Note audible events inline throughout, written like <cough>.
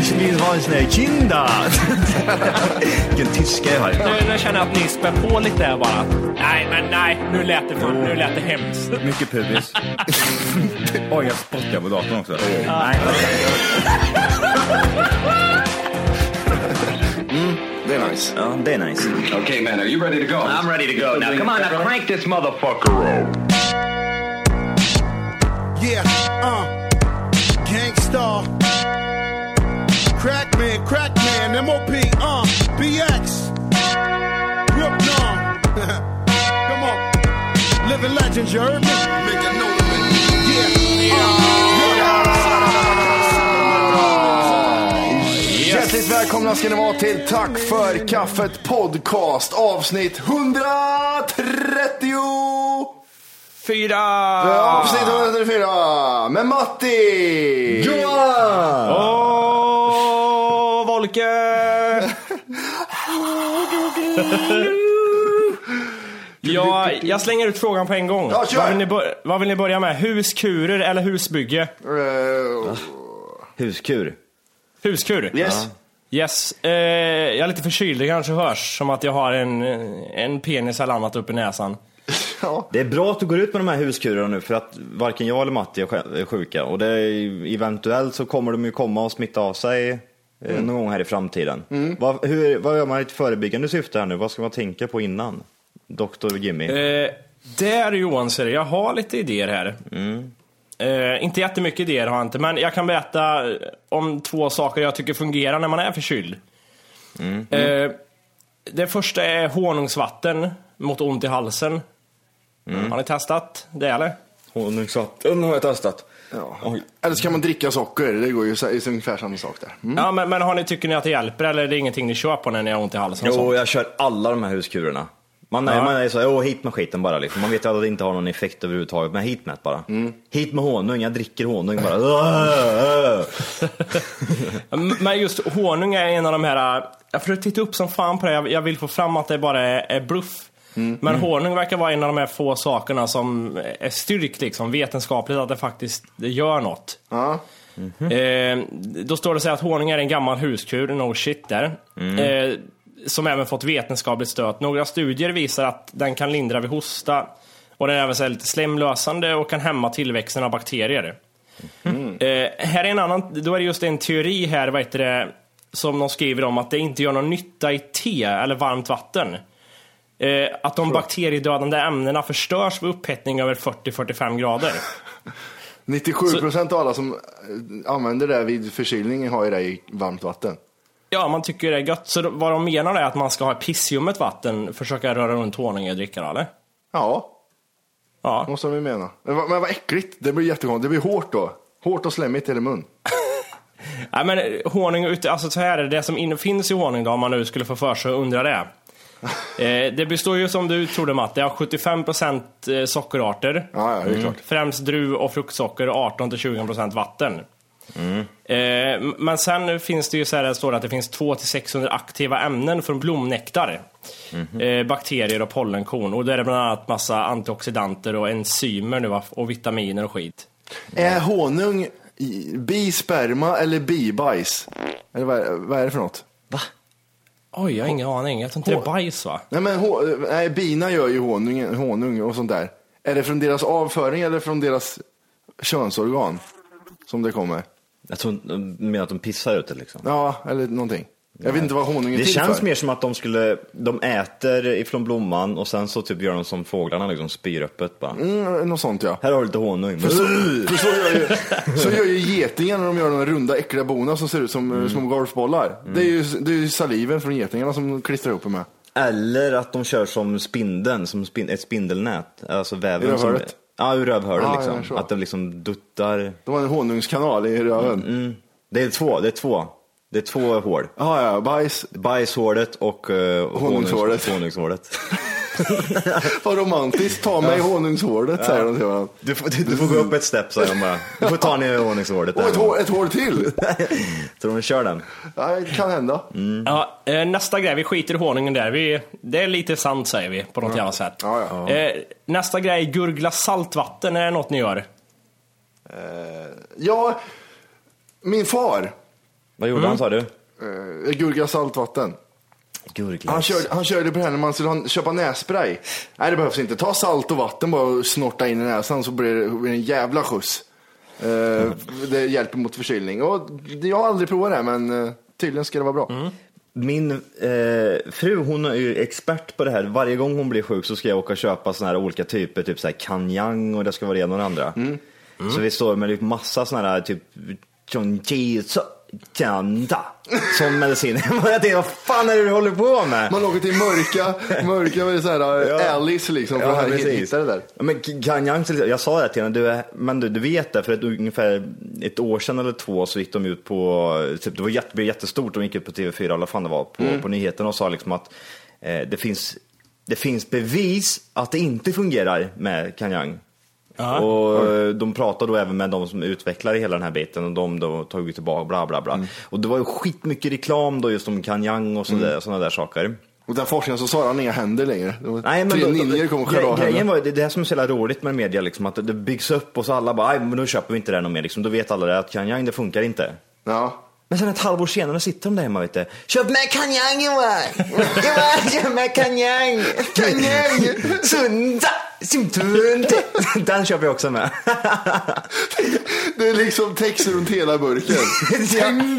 Ich vill ha en sån här kinda. <laughs> Vilken tyska jag har. Nu, nu känner jag att ni spär på lite bara. Nej, men nej, nu lät det, fan, nu lät det hemskt. Mycket pubis. <laughs> Oj, jag spottar på datorn också. Nej, Det är nice. ja, det är nice. okay, man, are you ready to go? I'm ready to go. Now come on, now crank this motherfucker up. Yeah, uh, Gangstar, Crackman, Crackman, MOP, uh, BX, Brooklyn. <laughs> Come on, living legends, you heard me? Make a note of it. Hjärtligt välkomna ska ni vara till Tack för kaffet podcast avsnitt 130! Fyra! Avsnitt 134 med Matti! Johan! Åh, <laughs> Ja, jag slänger ut frågan på en gång. Ja, kör. vad, vill ni bör- vad vill ni börja med? Huskurer eller husbygge? Eh, Huskur. Huskur? yes. Yes. Eh, jag är lite förkyld, det kanske hörs som att jag har en, en penis eller annat upp i näsan. <laughs> Ja. Det är bra att du går ut med de här huskurerna nu för att varken jag eller Matti är sj- är sjuka och det är, eventuellt så kommer de ju komma och smitta av sig eh, någon gång här i framtiden. Vad, hur, vad gör man i ett förebyggande syfte här nu? Vad ska man tänka på innan? Doktor Jimmy? Eh, där Johan, ser jag har lite idéer här. Eh, inte jättemycket idéer har jag inte, men jag kan berätta eh, om två saker jag tycker fungerar när man är förkyld. Eh, det första är honungsvatten mot ont i halsen. Har ni testat det eller? Honungsvatten har jag testat. Ja. Eller så kan man dricka socker, det går ju så- det är ungefär samma sak där. Mm. Ja, men, men har ni, tycker ni att det hjälper eller är det ingenting ni kör på när ni har ont i halsen? och Jo, jag kör alla de här huskurerna. Man är, Ja. man är så, jo hit med skiten bara liksom. Man vet ju att det inte har någon effekt överhuvudtaget, men hit med det bara. Hit med honung, jag dricker honung bara. <laughs> <laughs> Men just honung är en av de här, jag försöker titta upp som fan på det, jag- jag vill få fram att det bara är, är bluff. Men honung verkar vara en av de här få sakerna som är styrkt liksom, vetenskapligt att det faktiskt gör något. Ja. Eh, då står det så här att honung är en gammal huskur, no shit där. Eh, som även fått vetenskapligt stöd. Några studier visar att den kan lindra vid hosta och den är även så lite slemlösande och kan hämma tillväxten av bakterier. Eh, här är en annan, då är det just en teori här, vad heter det, som de skriver om att det inte gör någon nytta i te eller varmt vatten. Eh, att de bakteriedödande ämnena förstörs vid upphettning över 40-45 grader. <laughs> 97 procent av alla som eh, använder det vid förkylning har ju det i varmt vatten. Ja, man tycker det är gött. Så vad de menar är att man ska ha pissljummet vatten, försöka röra runt honung i och dricka det, eller? Ja, Ja. måste de ju mena. Men, men vad äckligt, det blir jättekonstigt. Det blir hårt då. Hårt och slemmigt i mun. <laughs> Nej, men honung, ute- alltså så här är det, det som in, finns i honung då, om man nu skulle få för sig att undra det. <laughs> Eh, det består ju som du trodde Matte, av 75% eh, sockerarter. Ja, ja, klart. Främst druv och fruktsocker och 18-20% vatten. Eh, m- men sen finns det ju så här, det står att det finns 200-600 aktiva ämnen från blomnektar. Eh, bakterier och pollenkorn. Och där är det bland annat massa antioxidanter och enzymer nu och vitaminer och skit. Är honung bisperma eller bibajs? Eller vad är det för något? Oj, jag har ingen aning. Jag tror inte det är bajs va? Nej, men hå- nej, bina gör ju honung, honung och sånt där. Är det från deras avföring eller från deras könsorgan som det kommer? Jag tror de menar att de pissar ut det liksom. Ja, eller någonting. Jag vet inte vad honung är Det till känns för. mer som att de skulle, de äter ifrån blomman och sen så typ gör de som fåglarna liksom, spyr öppet bara. Mm, något sånt ja. Här har du lite honung. För så, för så, gör ju, så gör ju getingar när de gör de runda äckliga bona som ser ut som mm. små golfbollar. Det, är ju, det är ju saliven från getingarna som klistrar ihop med. Eller att de kör som spindeln, som spin, ett spindelnät. Alltså väven. I rövhålet? Som, ja, ur rövhålet Ja, liksom. Att de liksom duttar. De har en honungskanal i röven. Mm. Det är två, det är två. Det är två hål. Ja, ja, bajs. Bajshålet och uh, Honungshålet. honungshålet. <laughs> Vad romantiskt. Ta mig i honungshålet säger de till varandra. Du får, du, du får gå upp ett steg säger de bara. Du får ta ner honungshålet. Och ett hål, ett hål till. <laughs> Så de kör den. Ja, det kan hända. Ja, eh, nästa grej, vi skiter i honungen där. Vi, det är lite sant säger vi på något jävla sätt. Ja, ja. Eh, nästa grej, gurgla saltvatten. Är det något ni gör? Ja, min far Vad gjorde han sa du? eh, gurglar saltvatten. Gurglas. Han körde, han körde på det här när man skulle ha- köpa nässpray. Nej, det behövs inte. Ta salt och vatten bara och snorta in i näsan så blir det, blir det en jävla skjuts. Eh, det hjälper mot förkylning. Och jag har aldrig provat det, men eh, tydligen ska det vara bra. Min eh, fru hon är ju expert på det här. Varje gång hon blir sjuk så ska jag åka och köpa såna här olika typer, typ så här kanyang och det ska vara det ena och det andra. Så vi står med massa såna här typ chonji, so- chanda, sån medicin. <laughs> jag tänkte, vad fan är det du håller på med? Man åker till mörka, mörka så här, <laughs> Ja. alleys liksom för Ja, att hitta det där. Men exempel, jag sa det till henne, du, men du, du vet det, för ett, ungefär ett år sedan eller två så gick de ut på, typ, det var jätte, jättestort, de gick ut på TV4 eller vad fan det var, på, Mm. på nyheterna och sa liksom att eh, det, finns, det finns bevis att det inte fungerar med Kanyang. Och eh, de pratade då även med de som utvecklar hela den här biten och de då tog tillbaka bla bla bla. Mm. Och det var ju skitmycket reklam då just om Kanyang och sådana såna där saker. Och den forskningen så sa han inga händer längre. Nej, men tre ninjor kom och skärde av gre- Grejen var, det, det här som är så jävla roligt med media, liksom, att det byggs upp och så alla bara, "Aj, men då köper vi inte det här mer. Liksom. Då vet alla det, att Kanyang det funkar inte. Ja. Men sen ett halvår senare sitter de där hemma vet du. Köp med Kanyang Johan! Johan, köp med Kanyang! Kanyang! <laughs> Sunda! <laughs> Den köper jag också med. Det är liksom text runt hela burken.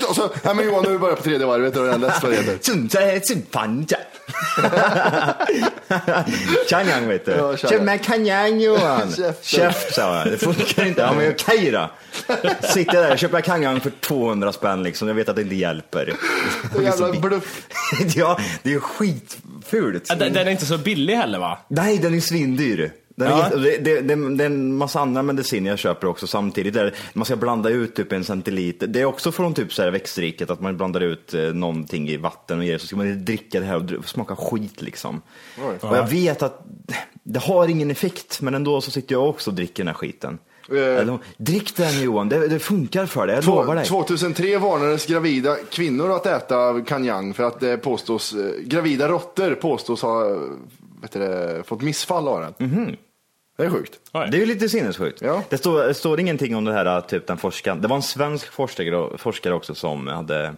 Och så, nej men Johan nu är vi bara på tredje varvet och den läst vad det heter. Kanyang vet du. Köp med Kanyang Johan. Käft sa jag. Det funkar inte. Ja men okej då. Sitter där och köper Kanyang för 200 spänn liksom. Jag vet att det inte hjälper. Det är jävla bluff. <laughs> ja, det är ju Ja, Den, den är inte så billig heller va? Nej, den är svindyr. Den är Ja. jätte- det, det, det, det är en massa andra mediciner jag köper också samtidigt. Där man ska blanda ut typ en centiliter. Det är också från typ så här växtriket, att man blandar ut eh, någonting i vatten och ger det, så ska man dricka det här och smaka skit liksom. Och jag vet att det har ingen effekt, men ändå så sitter jag också och dricker den här skiten. Eller, drick den Johan, det, det funkar för dig, jag lovar Två- dig. 2003 varnades gravida kvinnor att äta kanyang för att det påstås, eh, gravida råttor påstås ha eh, vet du, det, fått missfall av den. Det är sjukt. Det är ju lite sinnessjukt. Ja. Det, står, det står ingenting om det här, typ den forskaren. Det var en svensk forskare, forskare också som hade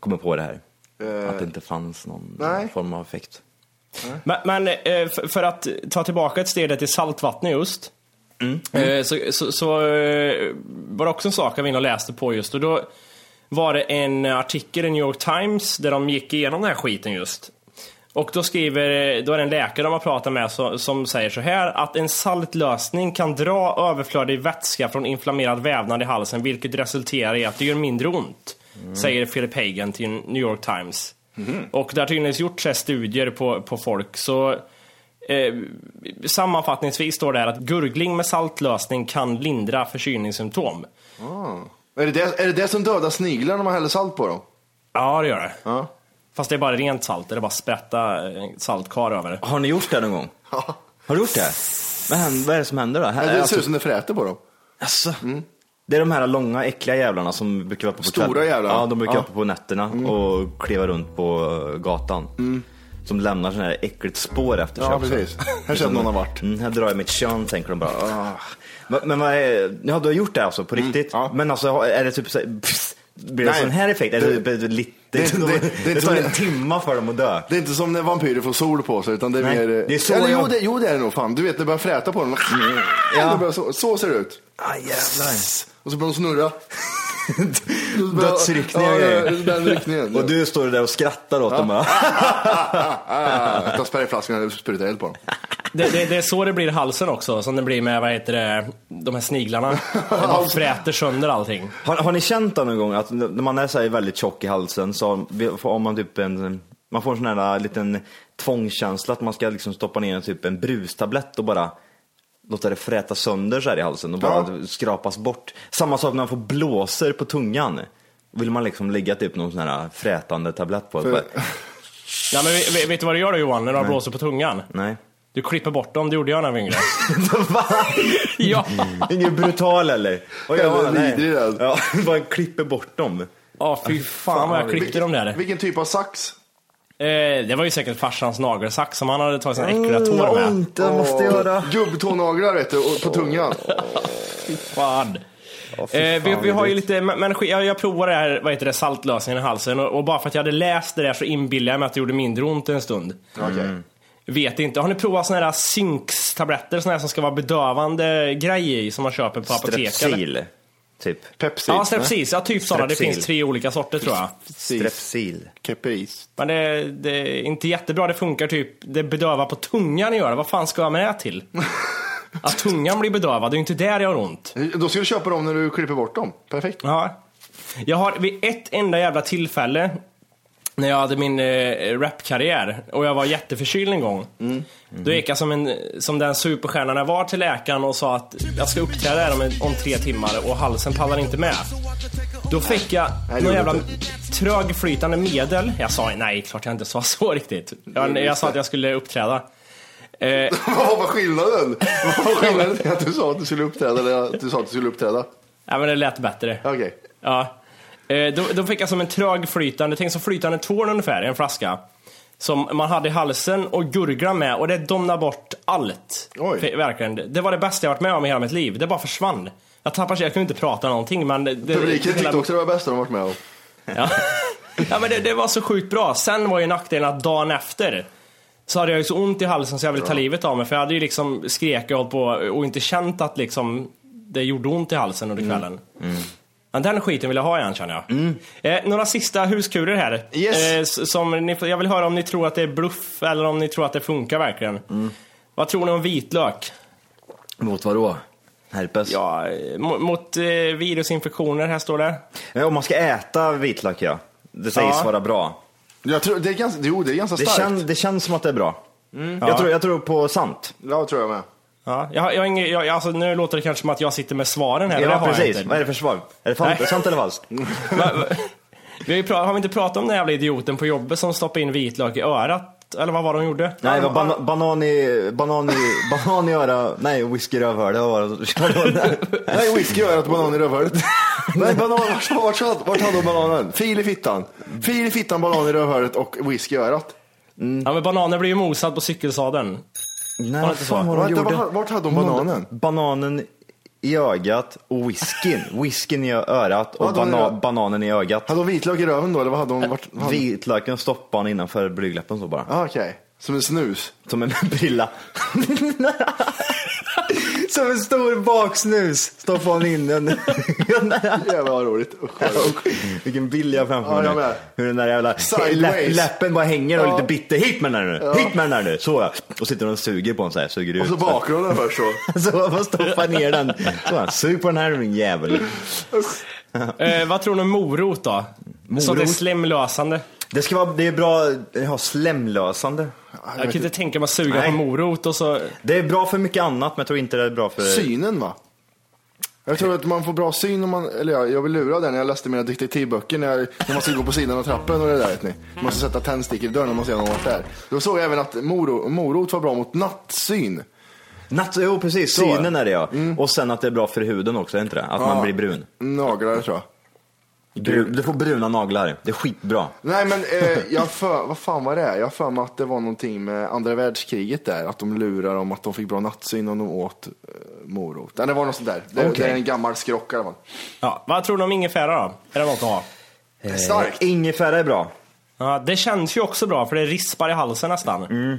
kommit på det här. Att det inte fanns någon nej. form av effekt. Men, men eh, för, att ta tillbaka ett steg till saltvattnet just. Eh, Så, så, så eh, var det också en sak jag var inne och läste på just och då var det en artikel i New York Times där de gick igenom den här skiten just. Och då skriver, då är det en läkare de har pratat med så, som säger så här att en saltlösning kan dra överflödig vätska från inflammerad vävnad i halsen vilket resulterar i att det gör mindre ont. Säger Philip Hagen till New York Times. Och det har tydligen gjorts studier på, på folk så eh, Sammanfattningsvis står det här att gurgling med saltlösning kan lindra förkylningssymptom. Är det det, är det det som dödar sniglar när man häller salt på dem? Ja, det gör det. Ja. Fast det är bara rent salt, det är bara sprätta eh, saltkar över det. Har ni gjort det någon gång? <laughs> Har du gjort det? Vad, händer, vad är det som händer då? Här, Det ser alltså, ut som det fräter på dem. Alltså, Det är de här långa äckliga jävlarna som brukar vara uppe på Stora jävlar. Ja, de brukar Ja. vara på nätterna och kliva runt på eh, gatan. Som lämnar sådana här äckligt spår efter sig Ja, också. precis. Här ser att någon har varit. Mm, här drar jag mitt kön, tänker de bara. Ah. Men, men vad är, ja, du har gjort det alltså på riktigt? ja. Men alltså, är det typ så här, blir det Nej. sån här effekt? Är det, Det- det, lite, det- <laughs> det, det- det, det tar en timma för dem att dö. Det är inte som när vampyrer får sol på sig, utan det är Nej, mer... det är så Eller, jo, jag- det, jo, det är det nog fan. Du vet, det börjar fräta på dem. Ja. Det börjar så, så ser det ut. Ah, jävlar. Och så börjar de snurra. <laughs> Dödsryckningar ja, och grejer. ja, den ryckningen. Och du står där och skrattar åt dem bara. Ah, <laughs> jag tar sprayflaskan och sprutar eld på dem. Det, det, det är så det blir i halsen också, som det blir med vad heter det, de här sniglarna. Bara fräter sönder allting. Har, har ni känt det någon gång att när man är så här väldigt tjock i halsen så får man typ en, man får en sån här liten tvångskänsla att man ska liksom stoppa ner en, typ en brustablett och bara låta det fräta sönder så här i halsen och bara skrapas bort. Samma sak när man får blåser på tungan. Vill man liksom lägga typ någon sån här frätande tablett på. För- <laughs> Ja, men vet, vet du vad du gör då Johan, när du har blåser på tungan? Nej. Du klipper bort dem, det gjorde jag när jag var yngre. <laughs> <laughs> Ja. Ingen brutal eller? Gör man? Nej. Ja, bara klipper bort dem. Ja, fy fan vad jag klippte dem där. Vilken typ av sax? Eh, det var ju säkert farsans nagelsax som han hade tagit sina äckliga tår Vad med. ont det måste göra. Gubbtånaglar vet du, och på tungan. <laughs> Fan. fy Eh, vi, fan, vi har ju lite, men jag, jag provade det här, vad heter det, saltlösningen i halsen och, och bara för att jag hade läst det där så inbillade jag mig att det gjorde mindre ont en stund. Okej. Vet inte. Har ni provat såna här Zinx-tabletter, såna här som ska vara bedövande grejer i som man köper på apoteket? Strepsil, typ. Pepsi. Ja, Strepsil. Ja, typ sådana. Det finns tre olika sorter tror jag. Strepsil. Keperis. Men det, det är inte jättebra. Det funkar typ, det bedövar på tungan gör det. Vad fan ska jag med det till? <laughs> Att tungan blir bedövad, det är ju inte där jag har ont. Då ska du köpa dem när du klipper bort dem. Perfekt. Ja. Jag har vid ett enda jävla tillfälle när jag hade min eh, rapkarriär och jag var jätteförkyld en gång. Då gick jag som, en, som den superstjärnan jag var till läkaren och sa att jag ska uppträda här om, om tre timmar och halsen pallar inte med. Då fick jag Nej, någon jävla trögflytande medel. Jag sa nej, klart jag inte sa så riktigt. Jag, jag sa att jag skulle uppträda. <laughs> Eh, Vad var skillnaden? Vad var skillnaden? <laughs> Att du sa att du skulle uppträda eller att du sa att du skulle uppträda? ja, men det lät bättre. Okej. Ja. Eh, då, då fick jag som en trög flytande, tänk som flytande tårn ungefär i en flaska. Som man hade i halsen och gurgla med och det domnade bort allt. Oj. Verkligen. Det var det bästa jag varit med om i hela mitt liv. Det bara försvann. Jag tappade jag kunde inte prata någonting men... Det, Publiken tyckte också det var det bästa de varit med om. Ja, <laughs> ja men det, det var så sjukt bra. Sen var ju nackdelen att dagen efter så hade jag ju så ont i halsen så jag ville ta livet av mig. För jag hade ju liksom skrek och hållit på och inte känt att liksom det gjorde ont i halsen under kvällen. Men den skiten vill jag ha igen känner jag. Eh, några sista huskurer här. Yes. Eh, som ni, jag vill höra om ni tror att det är bluff eller om ni tror att det funkar verkligen. Vad tror ni om vitlök? Mot vad då? Herpes? Ja, eh, mot, mot eh, virusinfektioner, här står det. Om man ska äta vitlök ja. Det sägs Ja. vara bra. Jag tror, det, är ganska, jo, det är ganska Det, starkt. kän, det känns som att det är bra. Ja. Jag, tror, jag tror på sant. Ja, tror jag med. Ja, jag, jag, ingen- jag, alltså, nu låter det kanske som att jag sitter med svaren här, Ja jag precis. Vad är det för svar? Är det fan, sant eller falskt? <laughs> Vi har, har vi inte pratat om den jävla idioten på jobbet som stoppade in vitlök i örat? Eller vad var det hon gjorde? Nej, det var bana, banan i, banan i, <laughs> banan i öra, nej whisky i rövhålet. <laughs> Nej, whisky gör att banan i rövhålet. Nej, banan, vart, vart, vart, vart hade hon bananen? Fil i fittan. Fil i fittan, banan i rövhålet och whisky i örat. Ja, men bananen blir ju mosad på cykelsadeln. Nej, Var det vad inte så? hon Vänta, gjorde? vart- vart hade hon bananen? Bananen i ögat och whiskyn. Whiskyn i örat och Vad hon bana, bananen i ögat. Hade hon vitlök i röven då, eller vad hade hon? Vart, hade... Vitlöken stoppade han innanför blygdläppen så bara. Ah, Okej, som en snus. Som en <laughs> brilla. <laughs> <laughs> Som en stor baksnus stoppade han in den. Jävlar vad roligt. Usch. Vilken bild jag har framför Ja, mig med. Hur den där jävla Sideways. läpp, läppen bara hänger och Ja. lite bitter. Hit med den här nu, hit med den här nu. Så ja. Och sitter och suger på den så här, suger ut. Och så bakgrunden först <laughs> så. Så man stoppar ner den. Så sug på den här din jävel. Eh, vad tror ni om morot då? Så det är Morot? slemlösande. Det ska vara, det är bra, har slemlösande. Jag kan inte tänka mig att suga Nej. på morot och så... Det är bra för mycket annat men jag tror inte det är bra för... Synen va? Jag tror att man får bra syn om man, eller ja, jag vill lura den när jag läste mina detektivböcker när, jag, när man ska gå på sidan av trappen och det där vet ni. Man måste sätta tändstickor i dörren om man ser någon vart där. Då såg jag även att morot, morot var bra mot nattsyn. Natt, jo precis, Så. Synen är det ja. Och sen att det är bra för huden också, är inte det? Att man Ja. blir brun. Naglar tror jag. Brun. Du får bruna naglar, det är skitbra. Nej men eh, jag för, vad fan var det? Jag för mig att det var någonting med andra världskriget där. Att de lurar om att de fick bra nattsyn om de åt eh, morot. Nej, det var något sånt där. Det, Okej. det är en gammal skrock i alla fall. Ja, vad tror du om ingefära då? Är det något att ha? Starkt. Eh, ingefära är bra. Ja, det känns ju också bra för det rispar i halsen nästan. Mm.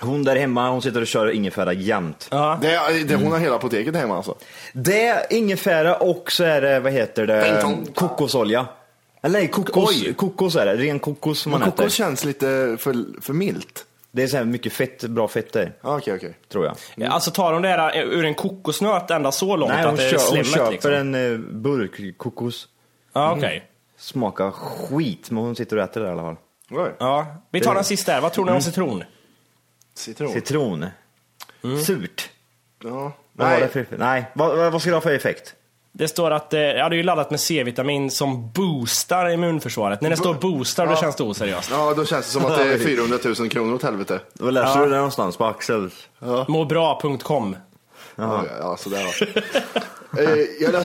Hon där hemma, hon sitter och kör ingefära jämt. Ja. Det, det, hon har hela apoteket hemma alltså. Det är ingefära och så är det, vad heter det, kokosolja. Eller nej, kokos, Oj. kokos är det. Ren kokos som man Men äter. kokos känns lite för, för milt. Det är så här mycket fett, bra fetter, Ja, Okej, okej. tror jag. Ja, Alltså tar de det här ur en kokosnöt ända så långt Nej, att hon, det är kö- hon slemmet köper liksom? en eh, burk kokos. Ja, okej. Smakar skit, men hon sitter och äter det i alla fall. Ja, vi tar den sista här. Vad tror ni Mm. om citron? Citron. Citron. Surt. ja. Vad var det Nej, för, nej, vad, vad ska det ha för effekt? Det står att eh, ja, det är laddat med C-vitamin som boostar immunförsvaret. När det står boostar då Ja. känns det oseriöst. ja, då känns det som att det är 400 000 kronor åt helvete. Vad läser du det någonstans? På Axel? Måbra.com. Ja, ja sådär va. eh, jag läste <laughs>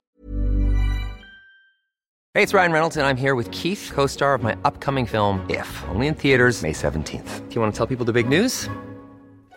Hey, it's Ryan Reynolds, and I'm here with Keith, co star of my upcoming film, If, only in theaters, May 17th. Do you want to tell people the big news?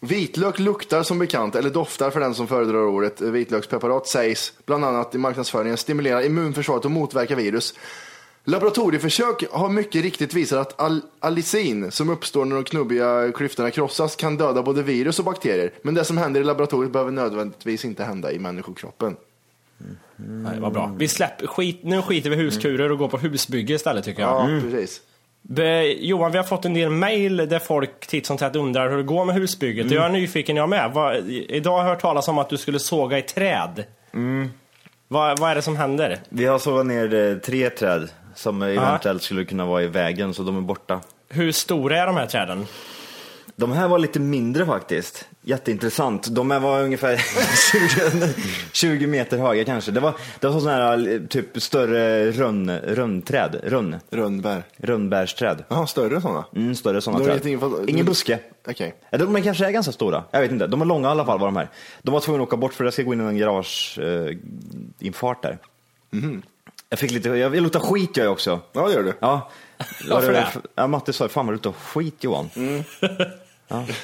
Vitlök luktar som bekant, eller doftar för den som föredrar ordet. Vitlökspreparat sägs bland annat i marknadsföringen stimulera immunförsvaret och motverka virus. Laboratorieförsök har mycket riktigt visat att al allicin som uppstår när de knubbiga klyftorna krossas kan döda både virus och bakterier. Men det som händer i laboratoriet behöver nödvändigtvis inte hända i människokroppen. Nej, vad bra. Vi släpper, skit, nu skiter vi huskurer och går på husbygge istället tycker jag. Ja, precis. Be, Johan, vi har fått en del mail där folk titt som tätt undrar hur det går med husbygget. Mm. Jag är nyfiken jag med. Vad, i- idag har jag hört talas om att du skulle såga i träd. Mm. Vad, vad är det som händer? Vi har sågat ner eh, tre träd som eventuellt skulle kunna vara i vägen, så de är borta. Hur stora är de här träden? De här var lite mindre faktiskt. Jätteintressant. De här var ungefär <laughs> 20, 20 meter höga kanske. Det var, det var sådana här eh, typ större rönn, rönnträd. Rönn, Rönnbär. rönnbärsträd. Jaha, större sådana? Mm, större sådana träd. inte infall- Ingen buske. Okej. Ja, De kanske är ganska stora. Jag vet inte. De är långa i alla fall var de här. De var tvungna att åka bort för jag ska gå in i en garageinfart eh, där. Jag fick lite, jag, jag luktar skit jag också. Ja, det gör du. Ja. <laughs> Varför det? Ja, Matte sa, fan vad du luktar skit Johan. <laughs>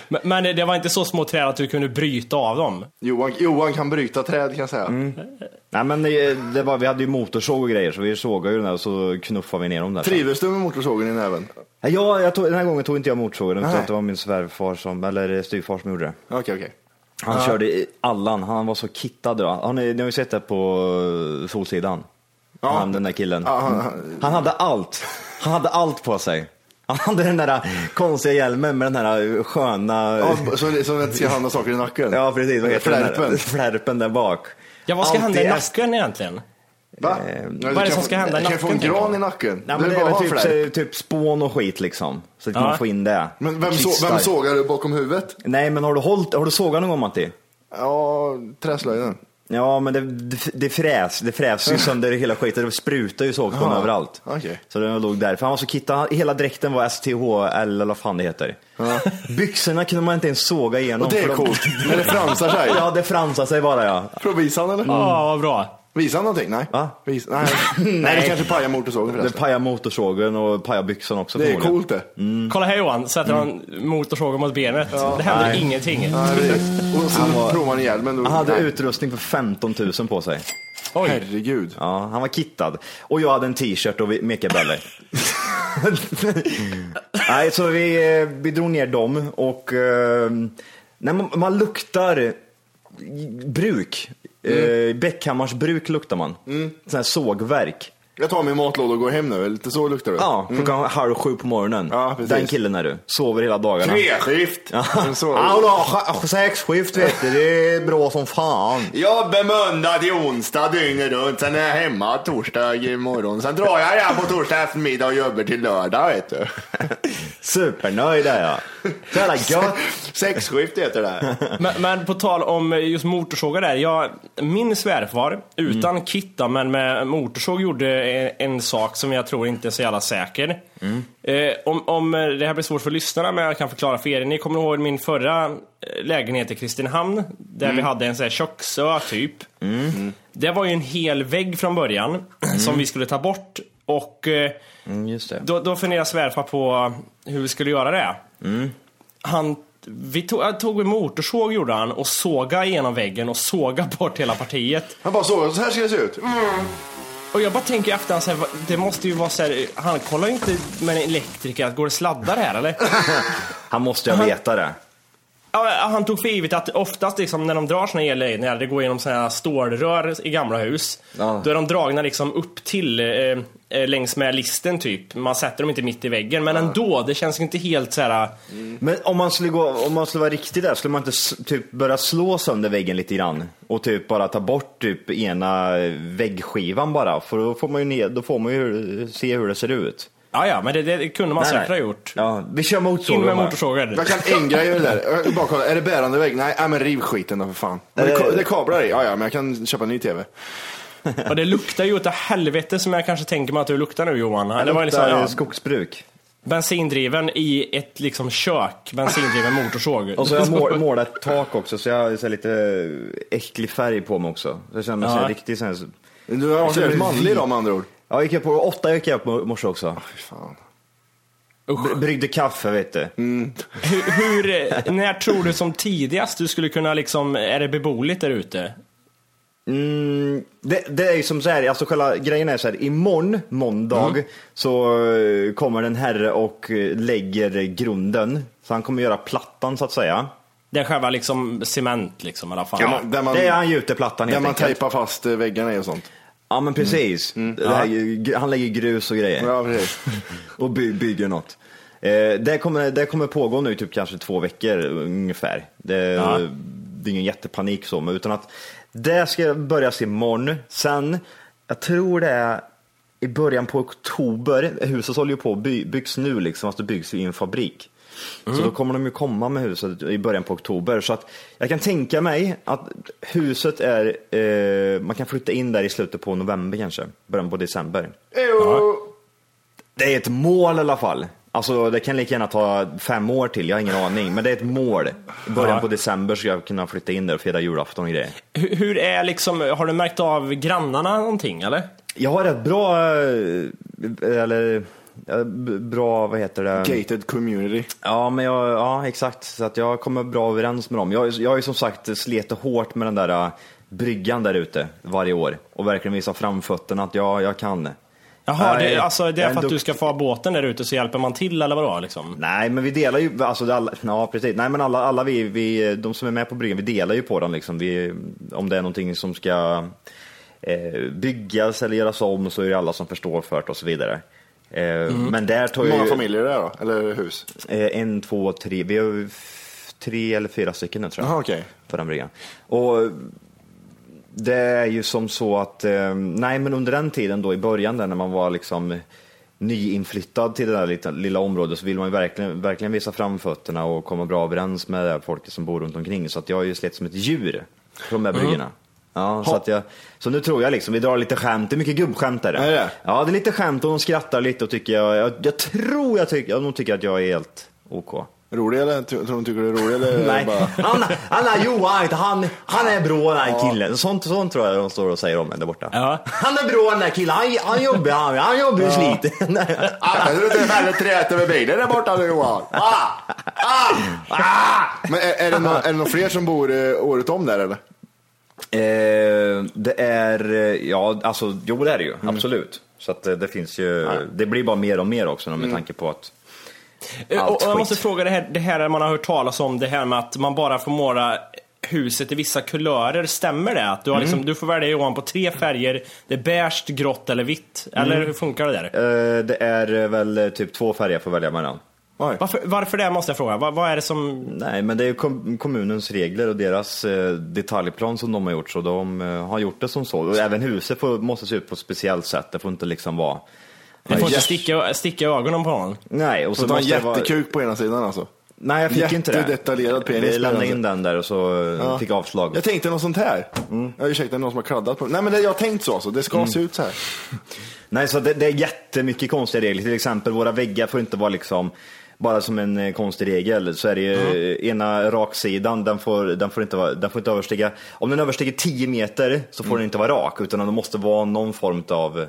Men, men det, det var inte så små träd att du kunde bryta av dem? Johan, Johan kan bryta träd kan jag säga. Nej men det, det var, vi hade ju motorsåg och grejer så vi sågade ju den där och så knuffade vi ner dem där. Trivdes du med motorsågen i näven? Ja, jag tog, den här gången tog inte jag motorsågen utan det var min svärfar som, eller styvfar som gjorde det. Okej, okej. Han körde i Allan, han var så kittad då. Har ni, ni har ju sett det på eh, Solsidan. Ja. Han, den där killen. Ja, han- han- han hade allt. Han hade allt på sig. Han hade den där konstiga hjälmen med den här sköna... Ja, så, så inte ska hamna saker i nacken? Ja precis, vad heter den Flärpen. där? Flärpen där bak. Ja, vad ska Alltid hända i nacken egentligen? Va? Eh, vad är det som få- ska hända i Du kan få en nacken, gran tänker i nacken. Nej, men det är väl typ, flärp. typ spån och skit liksom. Så att Ja. man får in det. Men vem, så, vem sågar du bakom huvudet? Nej men har du, hållit, har du sågat någon gång Matti? Ja, träslöjden. Ja men det, det, det fräs, det fräs ju <laughs> sönder hela skiten, det sprutar ju sågspån överallt. okej. Så den låg där, för han var så kittad, hela dräkten var STHL eller vad fan det heter. Byxorna kunde man inte ens såga igenom. Och det är de- coolt, när det fransar sig. Ja det fransar sig bara ja. Provisan eller? Ja, vad bra. Visar han någonting? Nej. Va? Vis, nej. <laughs> nej, det kanske pajar motorsågen Det förresten. pajar motorsågen och pajar byxan också. Det är coolt det. Kolla här Johan, sätter han motorsågen mot benet. det händer Nej. ingenting. Ja, precis. Och så Han var- provar han hjälmen. Då, Han hade nej. utrustning för 15 000 på sig. Oj. Herregud. Ja, han var kittad. Och jag hade en t-shirt och vi- mekabrallor. <laughs> Nej, så vi, eh, vi drog ner dem och eh, när man, man luktar bruk. Eh, Bäckhammars bruk luktar man. Mm. Sån här sågverk. Jag tar min matlåda och går hem nu. Lite så luktar det. Ja, klockan halv sju på morgonen. Ja, precis. Den killen är du. Sover hela dagarna. Treskift. Ja, <laughs> Men så- ja då, sexskift vet du, det är bra som fan. Jobbar måndag till onsdag dygnet runt, sen är jag hemma torsdag morgon. Sen drar jag igen på torsdag eftermiddag och jobbar till lördag vet du. <laughs> Supernöjd är jag. Så jävla gött. Sexskift heter det. <laughs> Men, men på tal om just motorsågar där. Jag, min svärfar, utan Mm. kitta men med motorsåg, gjorde en, en sak som jag tror inte är så jävla säker. Mm. Eh, om, om eh, det här blir svårt för lyssnarna, men jag kan förklara för er. Ni kommer ihåg min förra eh, lägenhet i Kristinehamn, där Mm. vi hade en sån här köksö typ. Det var ju en hel vägg från början, som vi skulle ta bort. Och eh, Mm, just det. då, då funderade svärfar på hur vi skulle göra det. Han, vi tog, jag tog en motorsåg gjorde han och såga igenom väggen och såga bort hela partiet. Han bara så, så här ska det se ut. Och jag bara tänker efter så här, vad- det måste ju vara så här, han kollar ju inte med en elektriker att går det sladdar här eller? <laughs> Han måste ju veta det. Ja, han tog för givet att oftast liksom, när de drar såna elledningar, det går genom såna stålrör i gamla hus. Ja. Då är de dragna liksom upp till eh, eh, längs med listen typ. Man sätter dem inte mitt i väggen, men ändå, det känns inte helt så här. Men om man skulle, gå, om man skulle vara riktig där, skulle man inte typ börja slå sönder väggen lite grann? Och typ bara ta bort typ ena väggskivan bara? För då får man ju, ned, då får man ju se hur det ser ut. Ja, ja, men det, det kunde man Nej, säkert nej. ha gjort. Ja, vi kör In motorsågen med bara. motorsågar. Jag kan en grej med det där. Bara kolla, är det bärande vägg? Nej, nej men riv skiten då för fan. Det, är- det är kablar i. Ja, ja, men jag kan köpa en ny tv. Och det luktar ju utav helvete som jag kanske tänker mig att du luktar nu Johan. Det var Det liksom, luktar ja, skogsbruk. bensindriven i ett liksom kök, bensindriven motorsåg. Och så har jag mål, målat tak också, så jag har lite äcklig färg på mig också. Så jag känner mig så Ja. riktigt så här, Du har varit manlig då med andra ord. Ja, jag gick upp på, åtta gick jag upp i morse också. Fy fan. Br- Bryggde kaffe vet du. hur, hur, eh, när tror du som tidigast du skulle kunna liksom, är det beboeligt där ute? Mm, det, det är ju som så här, alltså själva grejen är så här, imorgon, måndag, så eh, kommer en herre och eh, lägger grunden. Så han kommer göra plattan så att säga. Det är själva liksom cement liksom i alla fall. Ja, där man, det är han gjuter plattan där helt man enkelt. tejpar fast väggarna och sånt. Ja men precis. Det här, gr- han lägger grus och grejer. Ja, <laughs> och by, bygger något. Eh, det, kommer, det kommer pågå nu typ kanske två veckor ungefär. Det, Ja. det är ingen jättepanik så, men utan att det ska börjas imorgon. Sen, jag tror det är i början på oktober, huset håller ju på att by, byggs nu liksom, det byggs i en fabrik. Så då kommer de ju komma med huset i början på oktober. Så att jag kan tänka mig att huset är, eh, man kan flytta in där i slutet på november kanske, början på december. Jo. Det är ett mål i alla fall. Alltså det kan lika gärna ta fem år till, jag har ingen aning. Men det är ett mål. I början Ja. på december ska jag kunna flytta in där och fira julafton och grejer. Hur, hur är liksom, har du märkt av grannarna någonting eller? Jag har rätt bra, eh, eller bra, vad heter det? Gated community. Ja, men jag, ja exakt. Så att jag kommer bra överens med dem. Jag, jag har ju som sagt slitit hårt med den där eh, bryggan där ute varje år. Och verkligen visa framfötterna att jag, jag kan. Jaha, det, alltså, det är för att du ska få båten där ute så hjälper man till eller vadå? Liksom? Nej, men vi delar ju, alltså det alla, ja precis. Nej men alla, alla vi, vi, de som är med på bryggan, vi delar ju på den liksom. Vi, om det är någonting som ska eh, byggas eller göras om så är det alla som förstår för det och så vidare. Eh, Men där tar Hur ju... många familjer är det då? Eller hus? Eh, en, två, tre, vi har ju tre eller fyra stycken nu tror jag. Jaha, okej. På den bryggan. Och det är ju som så att, eh, nej men under den tiden då i början där när man var liksom nyinflyttad till det där lilla, lilla området så vill man ju verkligen, verkligen visa framfötterna och komma bra överens med det folket som bor runt omkring. Så att jag har ju slätt som ett djur på de här bryggorna. Ja, så, att jag, så nu tror jag liksom, vi drar lite skämt, det är mycket gubbskämt där. Är det? Ja, det är lite skämt och de skrattar lite och tycker jag, jag, jag tror jag, tycker, nog tycker att jag är helt OK. Rolig eller? Tror de tycker du är rolig eller? Nej, Bara... han, han är Johan, han, han är bra den här killen. Sånt, sånt tror jag de står och säger om en där borta. Ja. Han är bra den där killen, han, han jobbar, han, han jobbar och tror inte det är färre träet över bilen där borta nu Johan. Ah! Ah! Ah! Men är, är, det nå- är det några fler som bor eh, året om där eller? Eh, det är, eh, ja alltså, jo det är det ju, absolut. Så att eh, det finns ju, det blir bara mer och mer också med tanke på att Eh, Allt och, och jag skit. måste fråga det här, det här man har hört talas om, det här med att man bara får måla huset i vissa kulörer. Stämmer det? Att du, har Mm. liksom, du får välja Johan på tre färger. Det är beige, grått eller vitt. Eller Mm. hur funkar det där? eh, det är väl typ två färger jag får välja mellan. Varför, varför det måste jag fråga? Vad, vad är det som... Nej, men det är kom, kommunens regler och deras eh, detaljplan som de har gjort, så de eh, har gjort det som så. Och även huset får, måste se ut på ett speciellt sätt, det får inte liksom vara... Det får inte yes. sticka, sticka ögonen på någon. Nej, och så Så har en måste det vara... jättekuk på ena sidan alltså? Nej, jag fick inte det. Jättedetaljerad penis Vi lämnade in den där och så eh, Ja. fick avslag. Jag tänkte något sånt här. Ja, ursäkta, någon som har kladdat på Nej men det, jag har tänkt så alltså. Det ska se ut så här. Nej, så det, det är jättemycket konstiga regler. Till exempel, våra väggar får inte vara liksom bara som en eh, konstig regel så är det ju eh, ena raksidan, den får, den, får inte vara, den får inte överstiga, om den överstiger 10 meter så får den inte vara rak utan det måste vara någon form av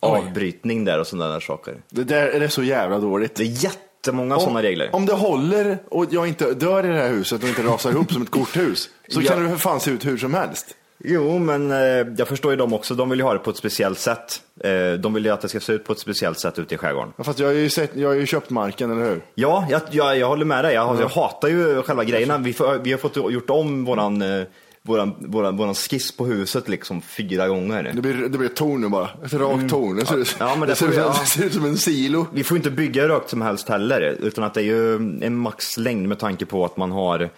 avbrytning där och sådana där saker. Det där är det så jävla dåligt. Det är jättemånga sådana regler. Om det håller och jag inte dör i det här huset och inte rasar ihop som ett korthus. Så Ja. kan det för fan se ut hur som helst. Jo, men eh, jag förstår ju dem också. De vill ju ha det på ett speciellt sätt. Eh, de vill ju att det ska se ut på ett speciellt sätt ute i skärgården. Ja, Fast jag har ju, sett, jag har ju köpt marken, eller hur? Ja, jag, jag, jag håller med dig. Jag, jag hatar ju själva grejerna. Vi, får, vi har fått gjort om våran, eh, våran, våran, våran skiss på huset liksom fyra gånger. Det blir, det blir ett torn nu bara. Ett rakt torn. Det ser, Ja, men det det ser, vi- som- ja. ser ut som en silo. Vi får inte bygga rakt som helst heller, utan att det är ju en maxlängd med tanke på att man har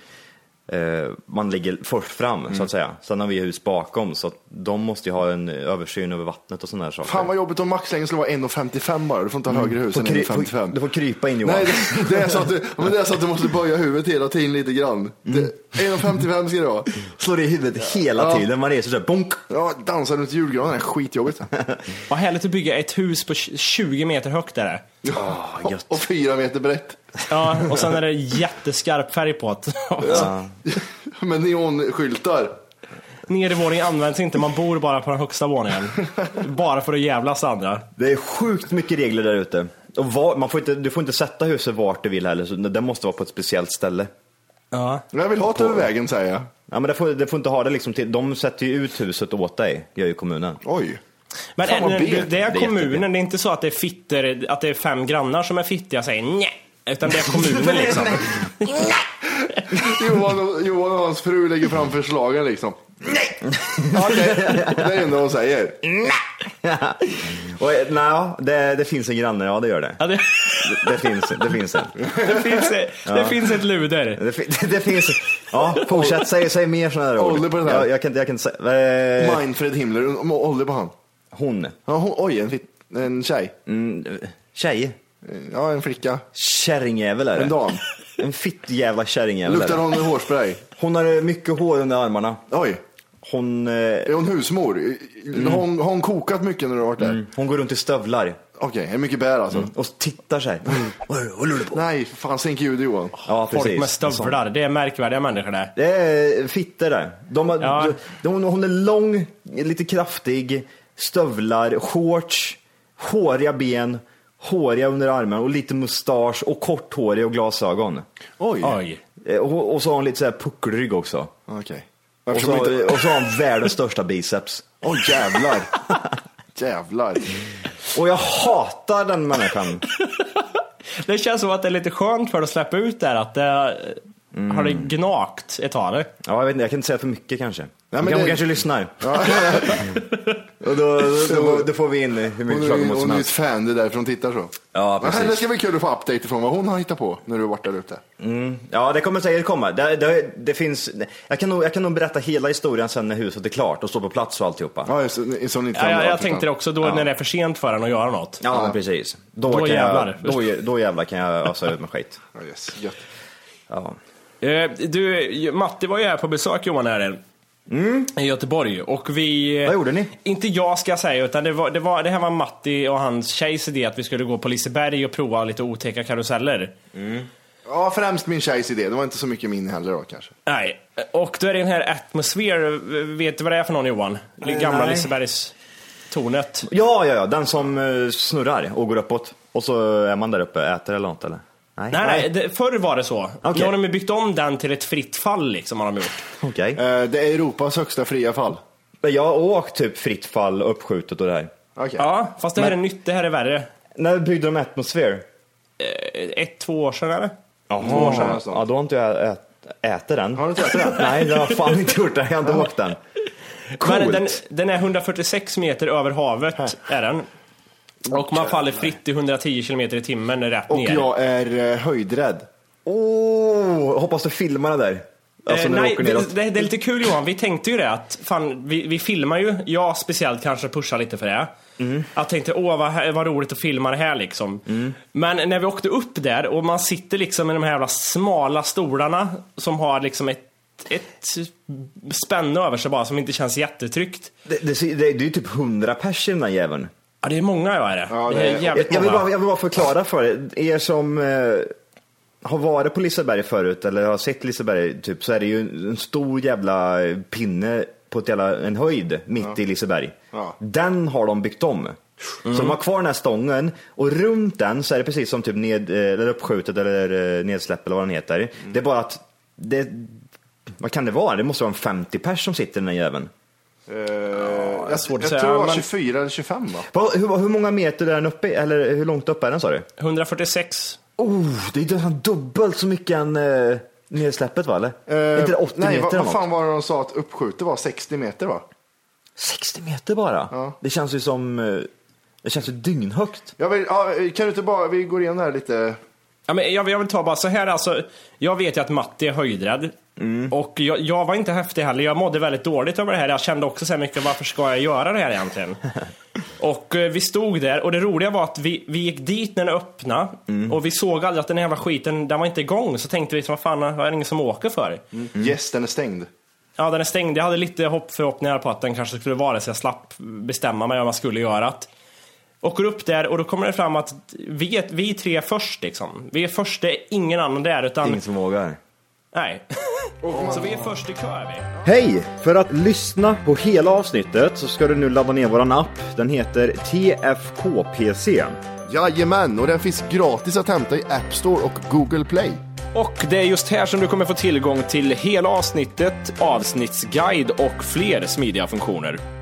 man ligger först fram Mm. så att säga. Sen har vi hus bakom så att de måste ju ha en översyn över vattnet och sådana där saker. Fan vad jobbigt om maxlängden skulle vara 1,55 bara. Du får inte ha högre hus än kry- 1,55. får- Du får krypa in Johan. Nej, det, det, är så att du, men det är så att du måste böja huvudet hela tiden lite grann. Mm. Det- 1,55 ska det vara. Slår i huvudet hela Ja. tiden, man reser sig, bonk! Ja, dansa runt julgranen skitjobbigt. Vad härligt att bygga ett hus på 20 meter högt är Ah, gött. Och fyra meter brett. Ja, och sen är det jätteskarp färg på det. Ja. <laughs> Med neonskyltar. Nedervåningen används inte, man bor bara på den högsta våningen. <laughs> Bara för att jävlas andra. Det är sjukt mycket regler där ute. Och var, man får inte, du får inte sätta huset vart du vill heller, så det måste vara på ett speciellt ställe. Ja. Jag vill ha det över vägen säger jag. Ja, men det får, det får inte ha det liksom till, de sätter ju ut huset åt dig, gör ju kommunen. Oj. Men Fan, det, det är Det är kommunen, det är inte så att det är fitter, att det är fem grannar som är fittiga och säger nej. Utan det är kommunen liksom. <laughs> Johan och, Johan och hans fru lägger fram förslagen liksom. Nej! Okej, det är det enda hon säger. Och, nej, det, det finns en granne, ja det gör det. Ja, det, Det, det finns, det finns en. det, finns, det finns ett luder. Det, det finns, ja fortsätt, säg, säg mer sådana här ord. Ålder på den här. Jag, jag kan, jag kan eh, Manfred Himmler, ålder på han. Hon, Ja, hon, oj, en, fit, en tjej. mm, tjej, Ja, en flicka. kärringjävel är det. En dam. <laughs> En fitt jävla kärringjävel är Luktar det. hon hårspray? Hon har eh, mycket hår under armarna. Oj, Hon, eh, är hon husmor? Har hon, har hon kokat mycket när du har varit där? hon går runt i stövlar Okej, är mycket bär alltså? och tittar så här. Vad håller du på? Nej, fan sänk ljudet Johan. Ja, precis. Folk med stövlar, det är märkvärdiga människor det. Det är fitter där. De har, Ja. de, hon, hon är lång, lite kraftig, stövlar, shorts, håriga ben, håriga under armarna och lite mustasch och korthårig och glasögon. Oj. Oj. Eh, Och, och så har hon lite så här puckelrygg också. Okej. Och så, inte... och så har hon världens största biceps. Oj, jävlar. <laughs> jävlar. Och jag hatar den människan. <laughs> Det känns som att det är lite skönt för att släppa ut där att det har det gnagt ett tag. eller? Ja, jag, vet inte, jag kan inte säga för mycket kanske. men men hon det- kanske lyssnar. Ja. <laughs> Och då, då, då får vi in hur mycket klagomål som hon är ett helst. fan, det är därför hon tittar så. Ja, Men henne precis. ska bli kul att få update ifrån vad hon har hittat på när du har varit där ute. Ja, det kommer säkert komma. Det, det, det finns, jag, kan nog, jag kan nog berätta hela historien sen när huset är klart och står på plats och alltihopa. Ja, just det. Så ni inte Ja, jag, jag tänkte det också, då när det är för sent för en att göra något. Ja, men precis. Då, Då kan jävlar. Jag, då, då jävlar kan jag ösa ut med skit. Ja, yes. Gött. Ja. Eh, Du, Matti var ju här på besök Johan här i Göteborg och vi... Mm. Vad gjorde ni? Inte jag ska jag säga, utan det, var, det, var, det här var Matti och hans tjejs idé att vi skulle gå på Liseberg och prova lite otäcka karuseller. Mm. Ja, främst min tjejs idé. Det var inte så mycket min heller då kanske. Nej, och då är det den här Atmosphere, vet du vad det är för någon Johan? Det gamla nej. Lisebergs tornet. Ja, ja, ja, den som eh, snurrar och går uppåt. Och så är man där uppe, äter eller något eller? Nej, nej, det, förr var det så. Okej. Nu har de byggt om den till ett fritt fall liksom, har de gjort. Okej. Eh, Det är Europas högsta fria fall. Men Jag har åkt typ fritt fall, uppskjutet och det här. Okej. Ja, fast det här är nytt, det här är värre. När byggde de Atmosphere? Ett, två år sedan eller? Jaha, Två år sedan ja, då har inte jag ät, ätit den. Har du inte ätit den? <laughs> Nej, det har jag fan inte gjort. Det. Jag har inte åkt den. Men den, den är 146 meter över havet, är den. Och man faller fritt i 110 km i timmen rätt Och ner. jag är eh, höjdrädd. Åh, hoppas du filmar det där. Alltså Eh, när du nej, åker det, neråt. det, det är lite kul Johan, vi tänkte ju det att fan, vi, vi filmar ju, jag speciellt kanske pushar lite för det. Mm. Jag tänkte åh vad, vad roligt att filma det här liksom. Men när vi åkte upp där och man sitter liksom i de här jävla smala stolarna som har liksom ett, ett spänne över sig bara som inte känns jättetryggt. Det, det, det, det är ju typ 100 pers i den där jäveln. Ja det är många jag är det. Ja, det det är jävligt Jag, jag, vill många. bara, jag vill bara förklara för er, er som eh, har varit på Liseberg förut eller har sett Liseberg, typ, så är det ju en stor jävla pinne på ett jävla, en höjd mitt i Liseberg. Ja. Den har de byggt om. Så de har kvar den här stången och runt den så är det precis som typ ned, eh, eller uppskjutet eller eh, nedsläpp eller vad den heter. Det är bara att det, vad kan det vara? Det måste vara en 50 pers som sitter i den här jäveln. Eh, jag svårt att jag säga, tror det var men- 24 eller 25 va? Vad- Hur, hur många meter är den uppe? Eller hur långt upp är den sa du? 146. Oh, det är nästan dubbelt så mycket än eh, nedsläppet va? Eller? är inte det 80 nej, meter vad, eller vad fan var det de sa att uppskjutet var? 60 meter va? 60 meter bara? Ja. Det känns ju som, eh, det känns ju dygnhögt. Jag vill, ja, kan du inte bara, vi går igenom det här lite. Ja, men jag, jag vill ta bara så här alltså. Jag vet ju att Matti är höjdrädd. Mm. Och jag, jag var inte häftig heller. Jag mådde väldigt dåligt över det här. Jag kände också så här mycket, varför ska jag göra det här egentligen? <laughs> och eh, vi stod där och det roliga var att vi, vi gick dit när den öppnade. Mm. Och vi såg aldrig att den här jävla skiten, den var inte igång. Så tänkte vi, vad fan, vad är det ingen som åker för? Mm. Yes, den är stängd. Ja, den är stängd. Jag hade lite hopp förhoppningar på att den kanske skulle vara det, så jag slapp bestämma mig vad man skulle göra. Åker upp där och då kommer det fram att vi är, vi är tre först liksom. Vi är först, det är ingen annan där utan... Ingen som vågar. Nej. så vi är först i kö vi. Hej! För att lyssna på hela avsnittet så ska du nu ladda ner våran app. Den heter TFKPC. Jajamän, och den finns gratis att hämta i App Store och Google Play. Och det är just här som du kommer få tillgång till hela avsnittet, avsnittsguide och fler smidiga funktioner.